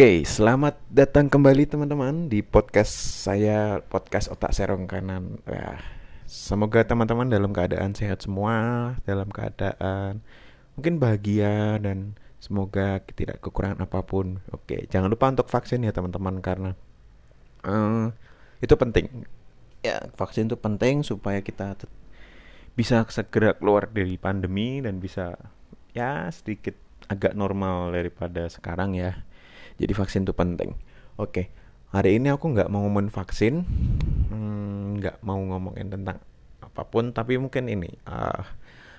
Oke, selamat datang kembali teman-teman di podcast saya, podcast Otak Serong Kanan. Ya, semoga teman-teman dalam keadaan sehat semua, dalam keadaan mungkin bahagia dan semoga tidak kekurangan apa pun. Oke, jangan lupa untuk vaksin ya teman-teman karena uh, itu penting. Ya, vaksin itu penting supaya kita bisa segera keluar dari pandemi dan bisa ya sedikit agak normal daripada sekarang ya jadi vaksin itu penting. Oke hari ini aku nggak mau ngomongin vaksin hmm, nggak hmm, mau ngomongin tentang apa pun tapi mungkin ini uh,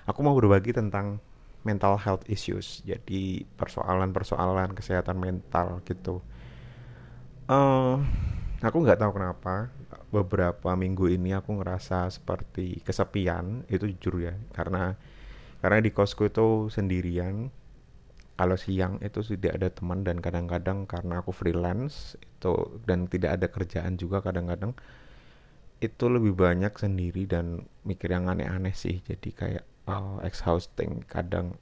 aku mau berbagi tentang mental health issues jadi persoalan-persoalan kesehatan mental gitu. Uh, aku nggak tahu kenapa beberapa minggu ini aku ngerasa seperti kesepian itu jujur ya karena karena di kosku itu sendirian kalau siang itu tidak ada teman dan kadang-kadang karena aku freelance itu dan tidak ada kerjaan juga kadang-kadang itu lebih banyak sendiri dan mikir yang aneh-aneh sih. Jadi kayak uh, exhausting kadang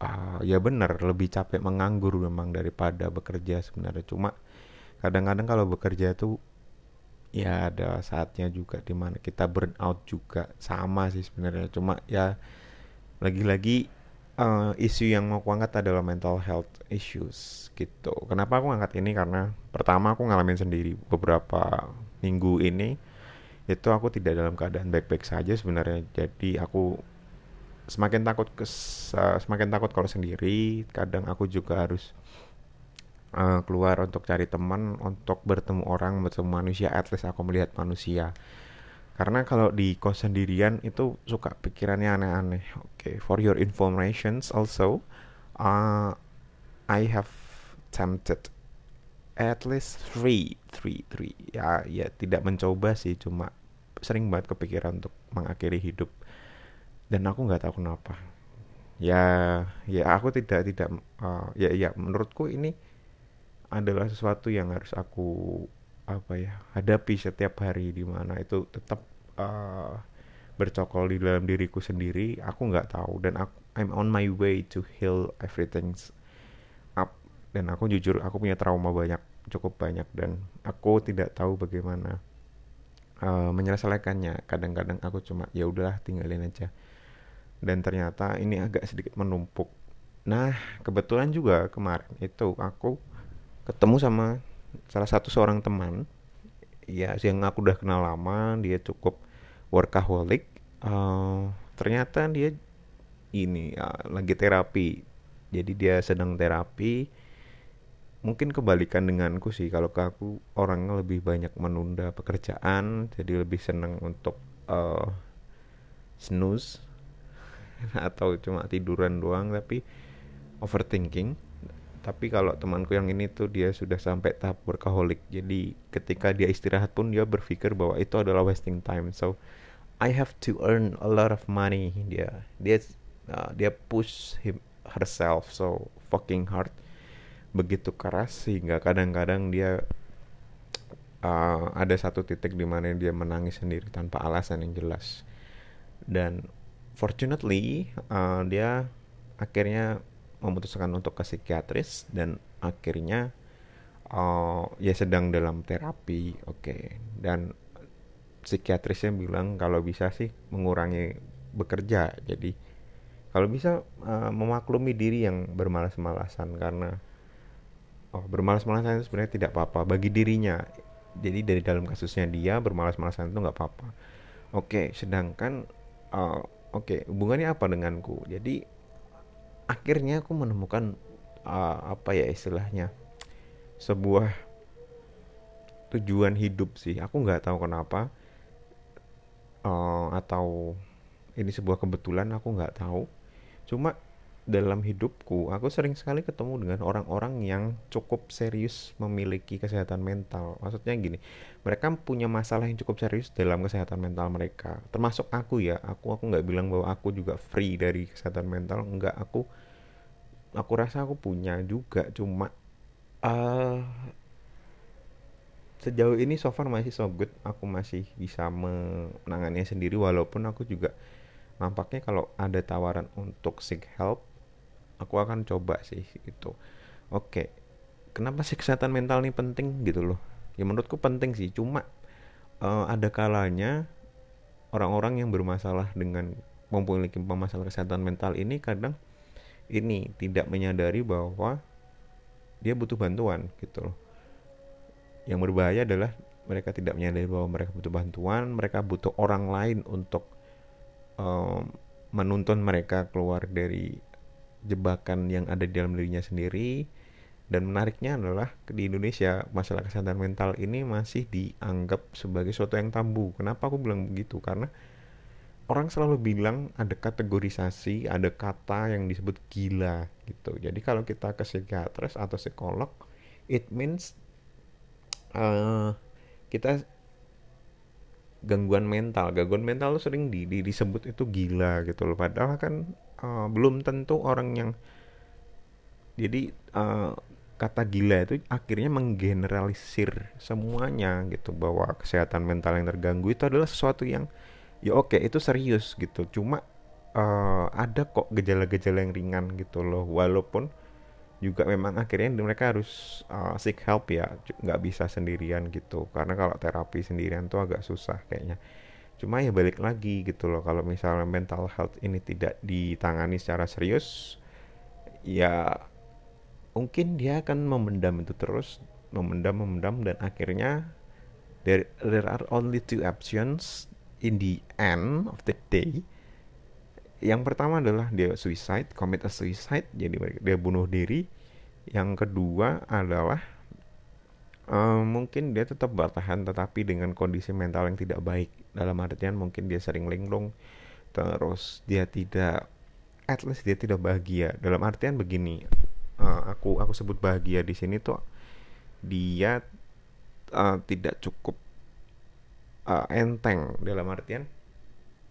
uh, ya benar lebih capek menganggur memang daripada bekerja sebenarnya. Cuma kadang-kadang kalau bekerja itu ya ada saatnya juga di mana kita burn out juga. Sama sih sebenarnya cuma ya lagi-lagi uh, isu yang mau aku angkat adalah mental health issues gitu. Kenapa aku angkat ini? Karena pertama aku ngalamin sendiri beberapa minggu ini itu aku tidak dalam keadaan baik-baik saja sebenarnya. Jadi aku semakin takut ke uh, semakin takut kalau sendiri. Kadang aku juga harus uh, keluar untuk cari teman, untuk bertemu orang, bertemu manusia. At least aku melihat manusia karena kalau di kos sendirian itu suka pikirannya aneh-aneh. Oke okay, for your informations also uh, I have tempted at least three three three. Ya ya tidak mencoba sih cuma sering banget kepikiran untuk mengakhiri hidup. Dan aku nggak tahu kenapa. Ya ya aku tidak tidak uh, ya ya menurutku ini adalah sesuatu yang harus aku apa ya hadapi setiap hari di mana itu tetap uh, bercokol di dalam diriku sendiri aku nggak tahu. Dan aku I'm on my way to heal everything up. Dan aku jujur aku punya trauma banyak cukup banyak. Dan aku tidak tahu bagaimana uh, menyelesaikannya. Kadang-kadang aku cuma ya udahlah tinggalin aja. Dan ternyata ini agak sedikit menumpuk. Nah kebetulan juga kemarin itu aku ketemu sama salah satu seorang teman ya yang aku udah kenal lama dia cukup workaholic uh, ternyata dia ini uh, lagi terapi. Jadi dia sedang terapi. Mungkin kebalikan denganku sih kalau ke aku orangnya lebih banyak menunda pekerjaan jadi lebih senang untuk uh, snooze atau cuma tiduran doang tapi overthinking tapi kalau temanku yang ini tuh dia sudah sampai tahap workaholic. Jadi ketika dia istirahat pun dia berpikir bahwa itu adalah wasting time. So I have to earn a lot of money. Dia dia uh, dia push him herself so fucking hard. Begitu keras sehingga kadang-kadang dia uh, ada satu titik di mana dia menangis sendiri tanpa alasan yang jelas. Dan fortunately uh, dia akhirnya memutuskan untuk ke psikiatris dan akhirnya uh, ya sedang dalam terapi oke. Okay. dan psikiatrisnya bilang kalau bisa sih mengurangi bekerja. Jadi kalau bisa uh, memaklumi diri yang bermalas-malasan karena oh bermalas-malasan itu sebenarnya tidak apa-apa. Bagi dirinya. Jadi dari dalam kasusnya dia bermalas-malasan itu nggak apa-apa. Oke sedangkan uh, oke hubungannya apa denganku? Jadi akhirnya aku menemukan uh, apa ya istilahnya sebuah tujuan hidup sih. Aku nggak tahu kenapa uh, atau ini sebuah kebetulan aku nggak tahu. Cuma dalam hidupku aku sering sekali ketemu dengan orang-orang yang cukup serius memiliki kesehatan mental. Maksudnya gini mereka punya masalah yang cukup serius dalam kesehatan mental mereka. Termasuk aku ya aku aku nggak bilang bahwa aku juga free dari kesehatan mental nggak. Aku aku rasa aku punya juga cuma uh, sejauh ini so far masih so good. Aku masih bisa menangannya sendiri walaupun aku juga nampaknya kalau ada tawaran untuk seek help aku akan coba sih itu oke kenapa sih kesehatan mental ini penting gitu loh? Ya menurutku penting sih. Cuma uh, ada kalanya orang-orang yang bermasalah dengan memiliki masalah kesehatan mental ini kadang ini tidak menyadari bahwa dia butuh bantuan gitu loh. Yang berbahaya adalah mereka tidak menyadari bahwa mereka butuh bantuan mereka butuh orang lain untuk um, menuntun mereka keluar dari jebakan yang ada di dalam dirinya sendiri dan menariknya adalah di Indonesia masalah kesehatan mental ini masih dianggap sebagai sesuatu yang tabu. Kenapa aku bilang begitu? Karena orang selalu bilang ada kategorisasi, ada kata yang disebut gila gitu. Jadi kalau kita ke psikiatris atau psikolog, it means uh, kita gangguan mental. Gangguan mental itu sering di, di, disebut itu gila gitu loh. Padahal kan uh, belum tentu orang yang jadi uh, kata gila itu akhirnya menggeneralisir semuanya gitu bahwa kesehatan mental yang terganggu itu adalah sesuatu yang ya oke itu serius gitu. Cuma uh, ada kok gejala-gejala yang ringan gitu loh. Walaupun juga memang akhirnya mereka harus uh, seek help ya nggak bisa sendirian gitu. Karena kalau terapi sendirian tuh agak susah kayaknya cuma ya balik lagi gitu loh kalau misalnya mental health ini tidak ditangani secara serius ya mungkin dia akan memendam itu terus memendam memendam dan akhirnya there there are only two options in the end of the day. Yang pertama adalah dia suicide commit a suicide jadi dia bunuh diri. Yang kedua adalah uh, mungkin dia tetap bertahan tetapi dengan kondisi mental yang tidak baik dalam artian mungkin dia sering linglung terus dia tidak at least dia tidak bahagia. Dalam artian begini uh, aku aku sebut bahagia di sini tuh dia uh, tidak cukup uh, enteng. Dalam artian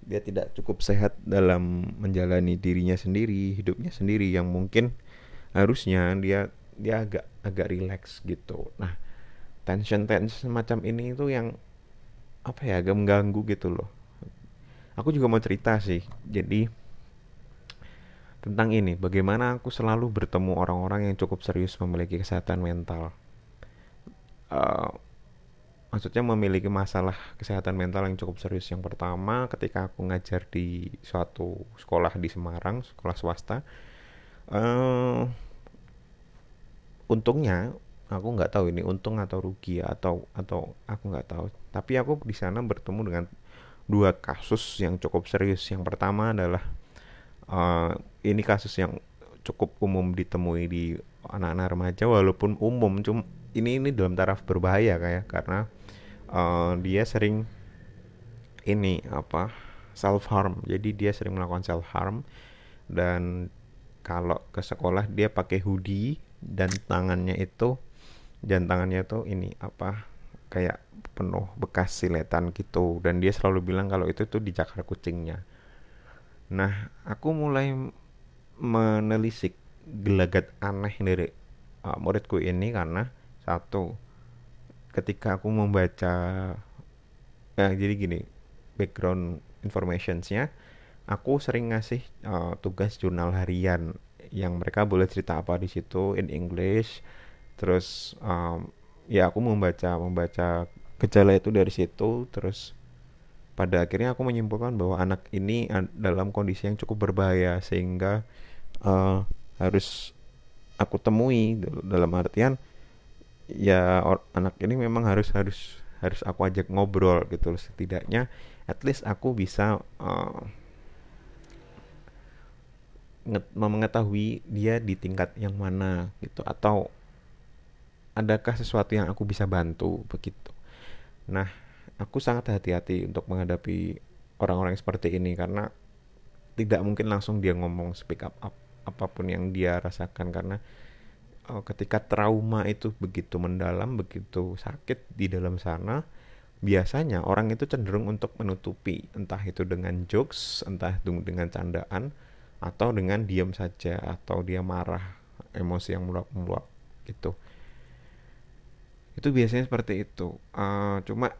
dia tidak cukup sehat dalam menjalani dirinya sendiri hidupnya sendiri yang mungkin harusnya dia dia agak agak rileks gitu. Nah tension tension semacam ini itu yang apa ya agak mengganggu gitu loh aku juga mau cerita sih jadi tentang ini, bagaimana aku selalu bertemu orang-orang yang cukup serius memiliki kesehatan mental. Uh, maksudnya memiliki masalah kesehatan mental yang cukup serius. Yang pertama, ketika aku ngajar di suatu sekolah di Semarang, sekolah swasta, uh, untungnya aku nggak tahu ini untung atau rugi atau atau aku nggak tahu. Tapi aku di sana bertemu dengan dua kasus yang cukup serius. Yang pertama adalah uh, ini kasus yang cukup umum ditemui di anak-anak remaja walaupun umum cuma ini ini dalam taraf berbahaya kayak karena uh, dia sering ini apa self harm jadi dia sering melakukan self harm dan kalau ke sekolah dia pakai hoodie dan tangannya itu dan tangannya itu ini apa kayak penuh bekas siletan gitu. Dan dia selalu bilang kalau itu tuh dijakar kucingnya. Nah, aku mulai menelisik gelagat aneh dari uh, muridku ini karena satu ketika aku membaca eh, jadi gini background informationsnya aku sering ngasih uh, tugas jurnal harian yang mereka boleh cerita apa di situ in English terus um, ya aku membaca membaca gejala itu dari situ. Terus pada akhirnya aku menyimpulkan bahwa anak ini dalam kondisi yang cukup berbahaya sehingga uh, harus aku temui dalam artian ya anak ini memang harus harus harus aku ajak ngobrol gitu setidaknya at least aku bisa uh, mengetahui dia di tingkat yang mana gitu. Atau adakah sesuatu yang aku bisa bantu begitu nah aku sangat hati-hati untuk menghadapi orang-orang seperti ini karena tidak mungkin langsung dia ngomong speak up, up apa pun yang dia rasakan karena oh, ketika trauma itu begitu mendalam, begitu sakit di dalam sana, biasanya orang itu cenderung untuk menutupi entah itu dengan jokes, entah itu dengan candaan atau dengan diam saja atau dia marah, emosi yang meluap-meluap gitu. Itu biasanya seperti itu. Uh, cuma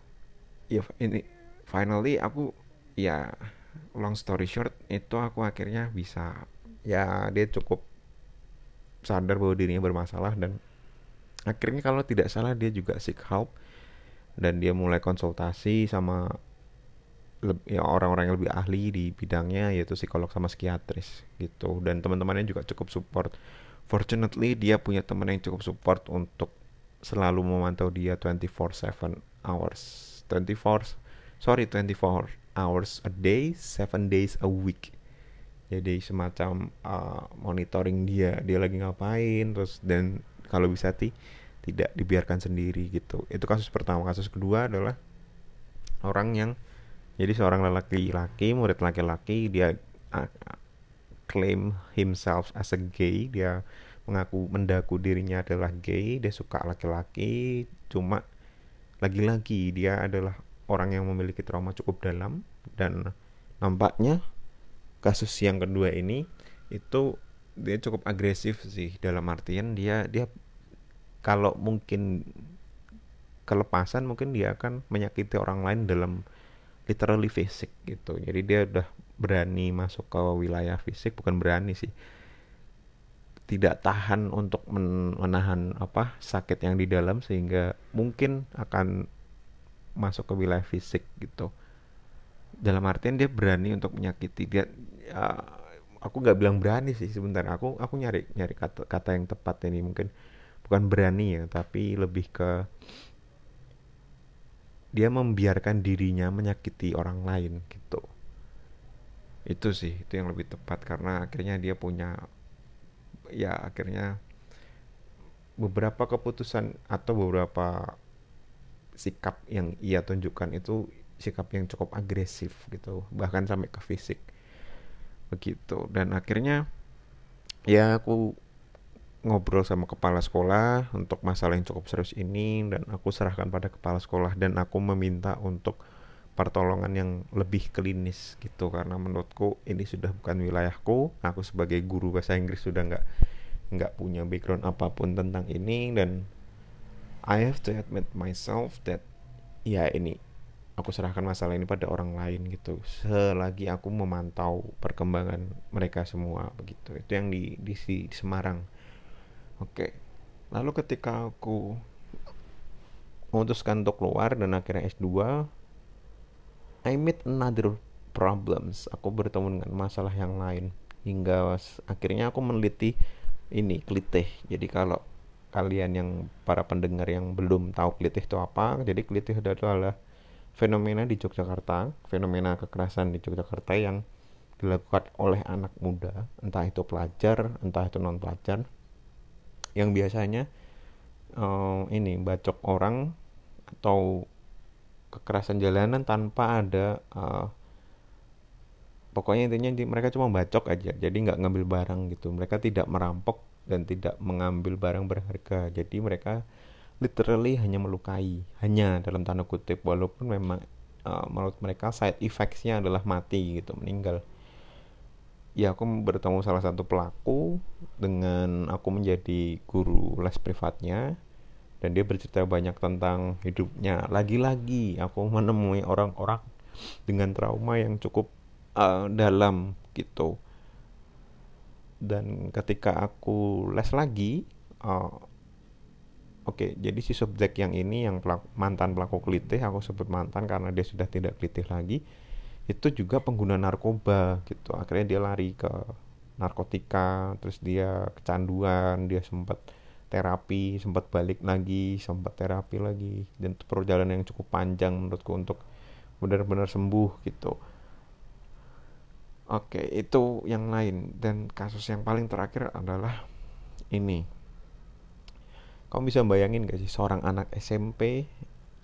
ya ini finally aku ya long story short itu aku akhirnya bisa ya dia cukup sadar bahwa dirinya bermasalah dan akhirnya kalau tidak salah dia juga seek help dan dia mulai konsultasi sama ya orang-orang yang lebih ahli di bidangnya yaitu psikolog sama psikiatris gitu dan teman-temannya juga cukup support fortunately dia punya teman yang cukup support untuk selalu memantau dia 24/7 hours. 24 sorry 24 hours a day 7 days a week. Jadi semacam uh, monitoring dia dia lagi ngapain terus dan kalau bisa ti tidak dibiarkan sendiri gitu. Itu kasus pertama. Kasus kedua adalah orang yang jadi seorang laki-laki murid laki-laki dia uh, claim himself as a gay. Dia mengaku mendaku dirinya adalah gay dia suka laki-laki cuma lagi-lagi dia adalah orang yang memiliki trauma cukup dalam dan nampaknya kasus yang kedua ini itu dia cukup agresif sih dalam artian dia dia kalau mungkin kelepasan mungkin dia akan menyakiti orang lain dalam literally fisik gitu. Jadi dia udah berani masuk ke wilayah fisik bukan berani sih tidak tahan untuk menahan apa sakit yang di dalam sehingga mungkin akan masuk ke wilayah fisik gitu. Dalam artian dia berani untuk menyakiti. Dia uh, aku nggak bilang berani sih sebentar. Aku aku nyari nyari kata kata yang tepat ini mungkin. Bukan berani ya tapi lebih ke dia membiarkan dirinya menyakiti orang lain gitu. Itu sih itu yang lebih tepat. Karena akhirnya dia punya ya akhirnya beberapa keputusan atau beberapa sikap yang ia tunjukkan itu sikap yang cukup agresif gitu bahkan sampai ke fisik. Begitu. Dan akhirnya ya aku ngobrol sama kepala sekolah untuk masalah yang cukup serius ini dan aku serahkan pada kepala sekolah dan aku meminta untuk pertolongan yang lebih klinis gitu. Karena menurutku ini sudah bukan wilayahku. Aku sebagai guru bahasa Inggris sudah nggak nggak punya background apa pun tentang ini. Dan I have to admit myself that ya ini aku serahkan masalah ini pada orang lain gitu. Selagi aku memantau perkembangan mereka semua begitu. Itu yang di di, di Semarang. Oke. Lalu ketika aku memutuskan untuk keluar dan akhirnya S2, I meet another problems. Aku bertemu dengan masalah yang lain hingga akhirnya aku meneliti ini klitih. Jadi kalau kalian yang para pendengar yang belum tahu klitih itu apa, jadi klitih adalah fenomena di Yogyakarta, fenomena kekerasan di Yogyakarta yang dilakukan oleh anak muda, entah itu pelajar, entah itu non pelajar, yang biasanya uh, ini bacok orang atau kekerasan jalanan tanpa ada uh, pokoknya intinya mereka cuma bacok aja jadi nggak ngambil barang gitu. Mereka tidak merampok dan tidak mengambil barang berharga. Jadi mereka literally hanya melukai hanya dalam tanda kutip. Walaupun memang uh, menurut mereka side effectsnya adalah mati gitu meninggal. Ya aku bertemu salah satu pelaku dengan aku menjadi guru les privatnya dan dia bercerita banyak tentang hidupnya. Lagi-lagi aku menemui orang-orang dengan trauma yang cukup uh, dalam gitu. Dan ketika aku les lagi uh, oke okay, jadi si subjek yang ini yang pelaku, mantan pelaku kelitih aku sebut mantan karena dia sudah tidak kelitih lagi itu juga pengguna narkoba gitu. Akhirnya dia lari ke narkotika terus dia kecanduan dia sempat terapi sempat balik lagi sempat terapi lagi. Dan itu perjalanan yang cukup panjang menurutku untuk benar-benar sembuh gitu. Oke itu yang lain. Dan kasus yang paling terakhir adalah ini. Kamu bisa bayangin gak sih seorang anak SMP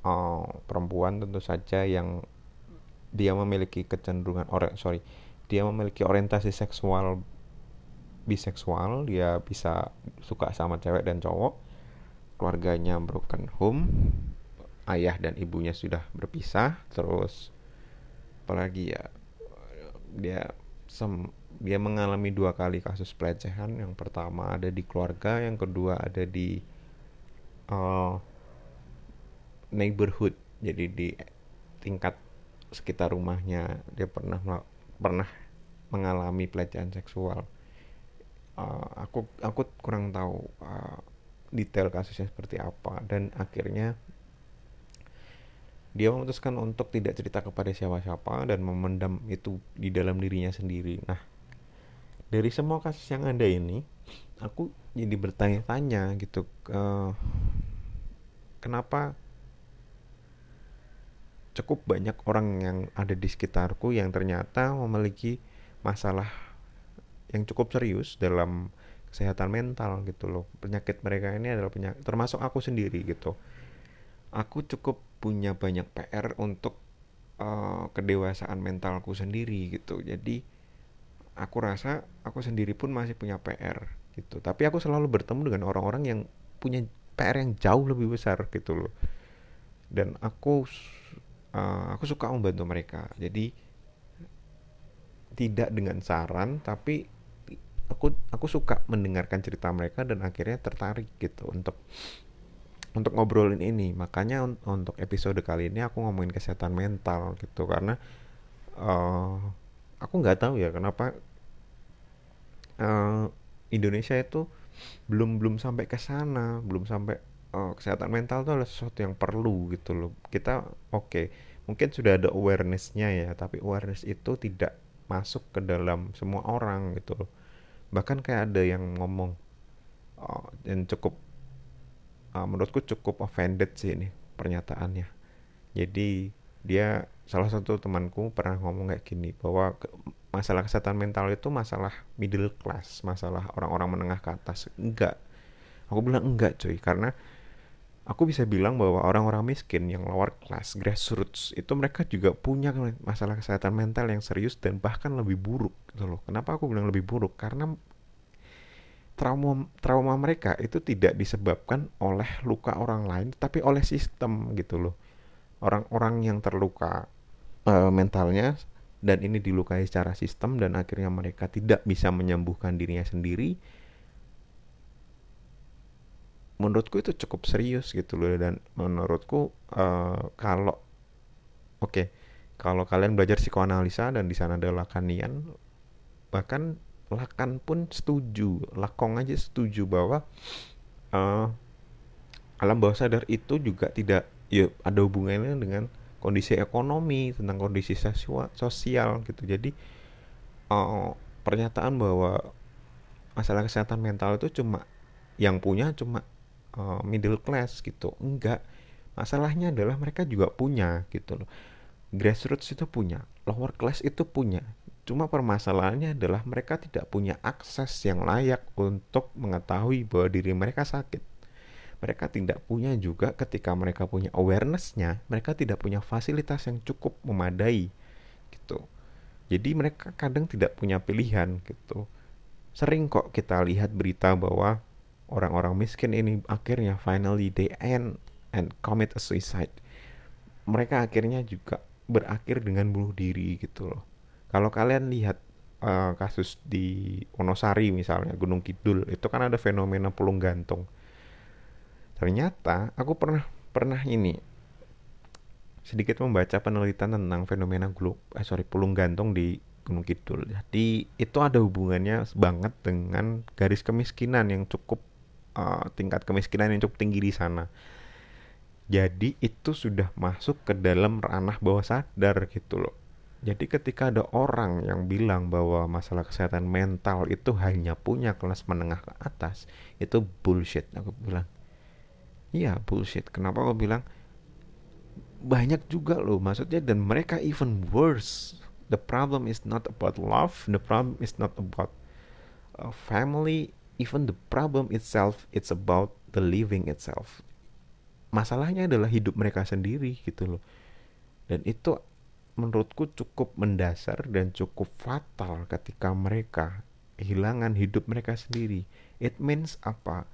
oh, eh, perempuan tentu saja yang dia memiliki kecenderungan ore sorry dia memiliki orientasi seksual biseksual dia bisa suka sama cewek dan cowok. Keluarganya broken home. Ayah dan ibunya sudah berpisah. Terus apalagi ya dia sem dia mengalami dua kali kasus pelecehan. Yang pertama ada di keluarga yang kedua ada di uh, neighborhood. Jadi di tingkat sekitar rumahnya. Dia pernah pernah mengalami pelecehan seksual uh, aku aku kurang tahu uh, detail kasusnya seperti apa dan akhirnya dia memutuskan untuk tidak cerita kepada siapa-siapa dan memendam itu di dalam dirinya sendiri. Nah, dari semua kasus yang ada ini, aku jadi bertanya-tanya gitu, uh, kenapa cukup banyak orang yang ada di sekitarku yang ternyata memiliki masalah yang cukup serius dalam kesehatan mental gitu loh. Penyakit mereka ini adalah penyakit termasuk aku sendiri gitu. Aku cukup punya banyak PR untuk uh, kedewasaan mentalku sendiri gitu. Jadi aku rasa aku sendiri pun masih punya PR gitu. Tapi aku selalu bertemu dengan orang-orang yang punya PR yang jauh lebih besar gitu loh. Dan aku uh, aku suka membantu mereka. Jadi tidak dengan saran tapi aku aku suka mendengarkan cerita mereka dan akhirnya tertarik gitu untuk untuk ngobrolin ini. Makanya un untuk episode kali ini aku ngomongin kesehatan mental gitu karena uh, aku nggak tahu ya kenapa uh, Indonesia itu belum belum sampai ke sana belum sampai uh, kesehatan mental itu adalah sesuatu yang perlu gitu loh. Kita oke okay, mungkin sudah ada awarenessnya ya tapi awareness itu tidak masuk ke dalam semua orang gitu loh bahkan kayak ada yang ngomong uh, yang cukup uh, menurutku cukup offended sih ini pernyataannya. Jadi dia salah satu temanku pernah ngomong kayak gini bahwa masalah kesehatan mental itu masalah middle class masalah orang-orang menengah ke atas. Enggak. Aku bilang enggak cuy. Karena aku bisa bilang bahwa orang-orang miskin yang lower class grassroots itu mereka juga punya masalah kesehatan mental yang serius dan bahkan lebih buruk gitu loh. Kenapa aku bilang lebih buruk? Karena trauma trauma mereka itu tidak disebabkan oleh luka orang lain tapi oleh sistem gitu loh. Orang-orang yang terluka uh, mentalnya dan ini dilukai secara sistem dan akhirnya mereka tidak bisa menyembuhkan dirinya sendiri menurutku itu cukup serius gitu loh dan menurutku uh, kalau oke okay, kalau kalian belajar psikoanalisa dan di sana ada lakanian bahkan Lakan pun setuju, Lakong aja setuju bahwa uh, alam bawah sadar itu juga tidak ya ada hubungannya dengan kondisi ekonomi, tentang kondisi sosial gitu. Jadi uh, pernyataan bahwa masalah kesehatan mental itu cuma yang punya cuma uh, middle class gitu. Enggak. Masalahnya adalah mereka juga punya gitu loh. Grassroots itu punya, lower class itu punya. Cuma permasalahannya adalah mereka tidak punya akses yang layak untuk mengetahui bahwa diri mereka sakit. Mereka tidak punya juga ketika mereka punya awarenessnya, mereka tidak punya fasilitas yang cukup memadai gitu. Jadi mereka kadang tidak punya pilihan gitu. Sering kok kita lihat berita bahwa orang-orang miskin ini akhirnya finally they end and commit a suicide. Mereka akhirnya juga berakhir dengan bunuh diri gitu loh. Kalau kalian lihat uh, kasus di Wonosari misalnya Gunung Kidul itu kan ada fenomena pulung gantung. Ternyata aku pernah pernah ini sedikit membaca penelitian tentang fenomena gulung eh sorry pulung gantung di Gunung Kidul. Jadi itu ada hubungannya banget dengan garis kemiskinan yang cukup uh, tingkat kemiskinan yang cukup tinggi di sana jadi itu sudah masuk ke dalam ranah bawah sadar gitu loh jadi ketika ada orang yang bilang bahwa masalah kesehatan mental itu hanya punya kelas menengah ke atas, itu bullshit. Aku bilang, iya bullshit. Kenapa aku bilang? Banyak juga loh, maksudnya dan mereka even worse. The problem is not about love, the problem is not about uh, family, even the problem itself, it's about the living itself. Masalahnya adalah hidup mereka sendiri gitu loh. Dan itu menurutku cukup mendasar dan cukup fatal ketika mereka kehilangan hidup mereka sendiri. It means apa?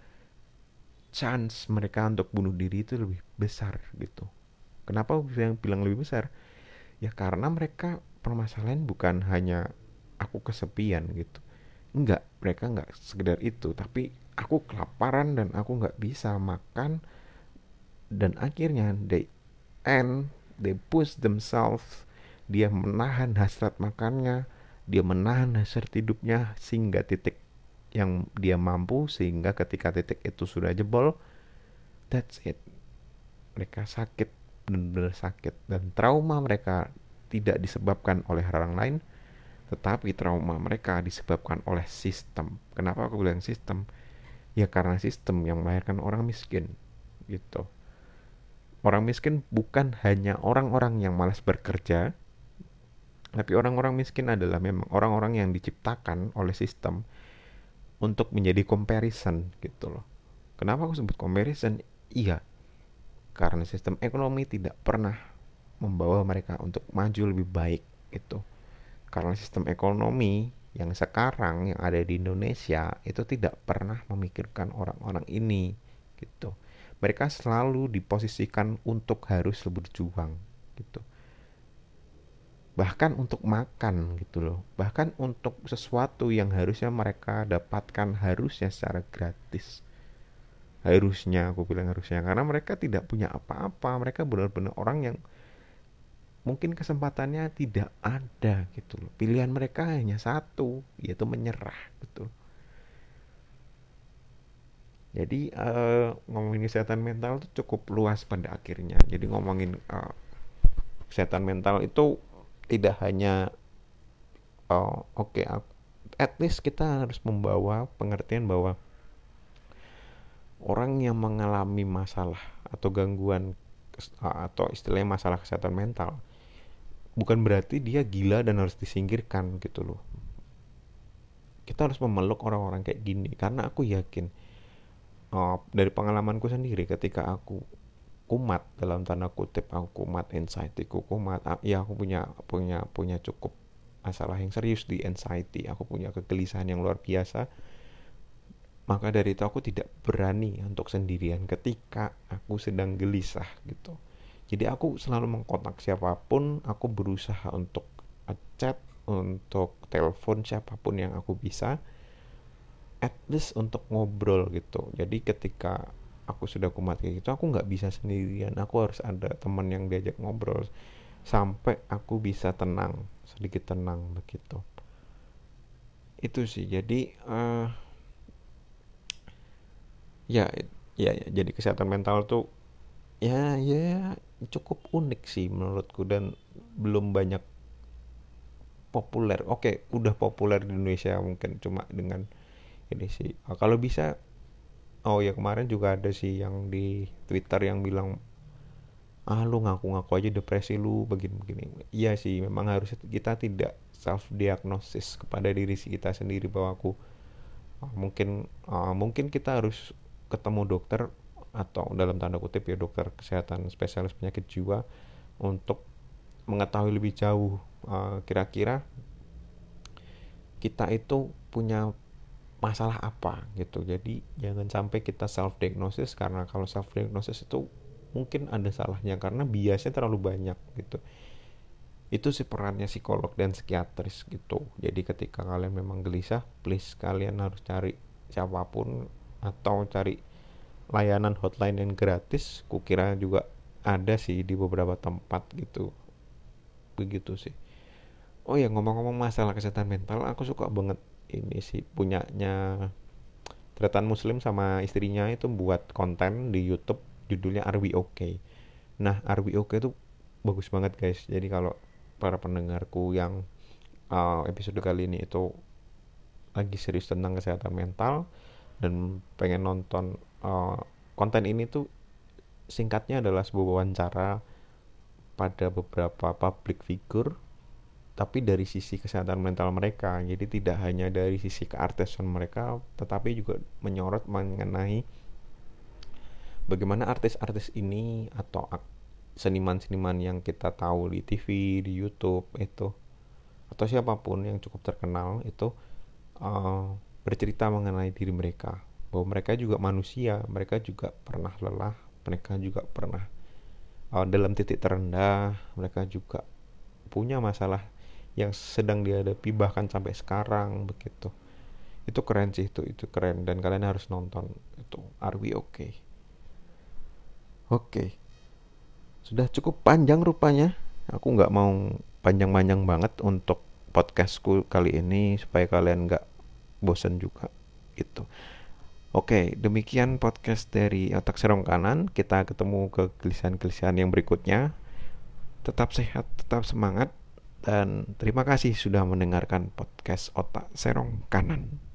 Chance mereka untuk bunuh diri itu lebih besar gitu. Kenapa yang bilang lebih besar? Ya karena mereka permasalahan bukan hanya aku kesepian gitu. Enggak, mereka enggak sekedar itu, tapi aku kelaparan dan aku nggak bisa makan. Dan akhirnya they end they push themselves. Dia menahan hasrat makannya, dia menahan hasrat hidupnya sehingga titik yang dia mampu sehingga ketika titik itu sudah jebol that's it. Mereka sakit benar-benar sakit. Dan trauma mereka tidak disebabkan oleh orang lain tetapi trauma mereka disebabkan oleh sistem. Kenapa aku bilang sistem? Ya karena sistem yang melahirkan orang miskin gitu. Orang miskin bukan hanya orang-orang yang malas bekerja tapi orang-orang miskin adalah memang orang-orang yang diciptakan oleh sistem untuk menjadi comparison gitu loh. Kenapa aku sebut comparison? Iya karena sistem ekonomi tidak pernah membawa mereka untuk maju lebih baik itu karena sistem ekonomi yang sekarang yang ada di Indonesia itu tidak pernah memikirkan orang-orang ini gitu. Mereka selalu diposisikan untuk harus berjuang gitu. Bahkan untuk makan gitu loh. Bahkan untuk sesuatu yang harusnya mereka dapatkan harusnya secara gratis. Harusnya aku bilang harusnya. Karena mereka tidak punya apa-apa. Mereka benar-benar orang yang mungkin kesempatannya tidak ada gitu loh. Pilihan mereka hanya satu, yaitu menyerah gitu. Jadi uh, ngomongin kesehatan mental itu cukup luas pada akhirnya. Jadi ngomongin uh, kesehatan mental itu tidak hanya uh, oke okay, at least kita harus membawa pengertian bahwa orang yang mengalami masalah atau gangguan atau istilahnya masalah kesehatan mental bukan berarti dia gila dan harus disingkirkan gitu loh. Kita harus memeluk orang-orang kayak gini karena aku yakin uh, dari pengalamanku sendiri ketika aku kumat dalam tanda kutip aku kumat anxiety aku kumat ya aku punya punya punya cukup masalah yang serius di anxiety aku punya kegelisahan yang luar biasa maka dari itu aku tidak berani untuk sendirian ketika aku sedang gelisah gitu jadi aku selalu mengkontak siapa pun aku berusaha untuk chat untuk telepon siapa pun yang aku bisa at least untuk ngobrol gitu. Jadi ketika aku sudah kumat kayak gitu aku nggak bisa sendirian. Aku harus ada teman yang diajak ngobrol sampai aku bisa tenang sedikit tenang begitu. Itu sih. Jadi uh, ya, ya ya jadi kesehatan mental tuh ya ya cukup unik sih menurutku dan belum banyak populer. Oke udah populer di Indonesia mungkin cuma dengan ini sih. Oh, kalau bisa oh ya kemarin juga ada sih yang di Twitter yang bilang ah lu ngaku-ngaku aja depresi lu begini-begini. Iya sih memang harus kita tidak self diagnosis kepada diri kita sendiri bahwa aku uh, mungkin uh, mungkin kita harus ketemu dokter atau dalam tanda kutip ya dokter kesehatan spesialis penyakit jiwa untuk mengetahui lebih jauh uh, kira-kira kita itu punya masalah apa gitu. Jadi jangan sampai kita self diagnosis karena kalau self diagnosis itu mungkin ada salahnya karena biasanya terlalu banyak gitu. Itu sih perannya psikolog dan psikiatris gitu. Jadi ketika kalian memang gelisah please kalian harus cari siapa pun atau cari layanan hotline yang gratis kukira juga ada sih di beberapa tempat gitu. Begitu sih. Oh ya ngomong-ngomong masalah kesehatan mental aku suka banget ini sih punyanya Tretan Muslim sama istrinya itu buat konten di YouTube judulnya Are We Okay? Nah Are We Okay itu bagus banget guys. Jadi kalau para pendengarku yang uh, episode kali ini itu lagi serius tentang kesehatan mental dan pengen nonton uh, konten ini tuh singkatnya adalah sebuah wawancara pada beberapa public figure tapi dari sisi kesehatan mental mereka. Jadi tidak hanya dari sisi keartisan mereka tetapi juga menyorot mengenai bagaimana artis-artis ini atau seniman-seniman yang kita tahu di TV di YouTube itu atau siapa pun yang cukup terkenal itu uh, bercerita mengenai diri mereka bahwa mereka juga manusia mereka juga pernah lelah mereka juga pernah uh, dalam titik terendah mereka juga punya masalah yang sedang dihadapi bahkan sampai sekarang begitu. Itu keren sih itu itu keren dan kalian harus nonton itu. Are We Okay? Oke okay. sudah cukup panjang rupanya. Aku nggak mau panjang-panjang banget untuk podcastku kali ini supaya kalian nggak bosen juga itu Oke, demikian podcast dari Otak Serong Kanan. Kita ketemu ke kegelisahan-kegelisahan yang berikutnya. Tetap sehat, tetap semangat, dan terima kasih sudah mendengarkan podcast Otak Serong Kanan.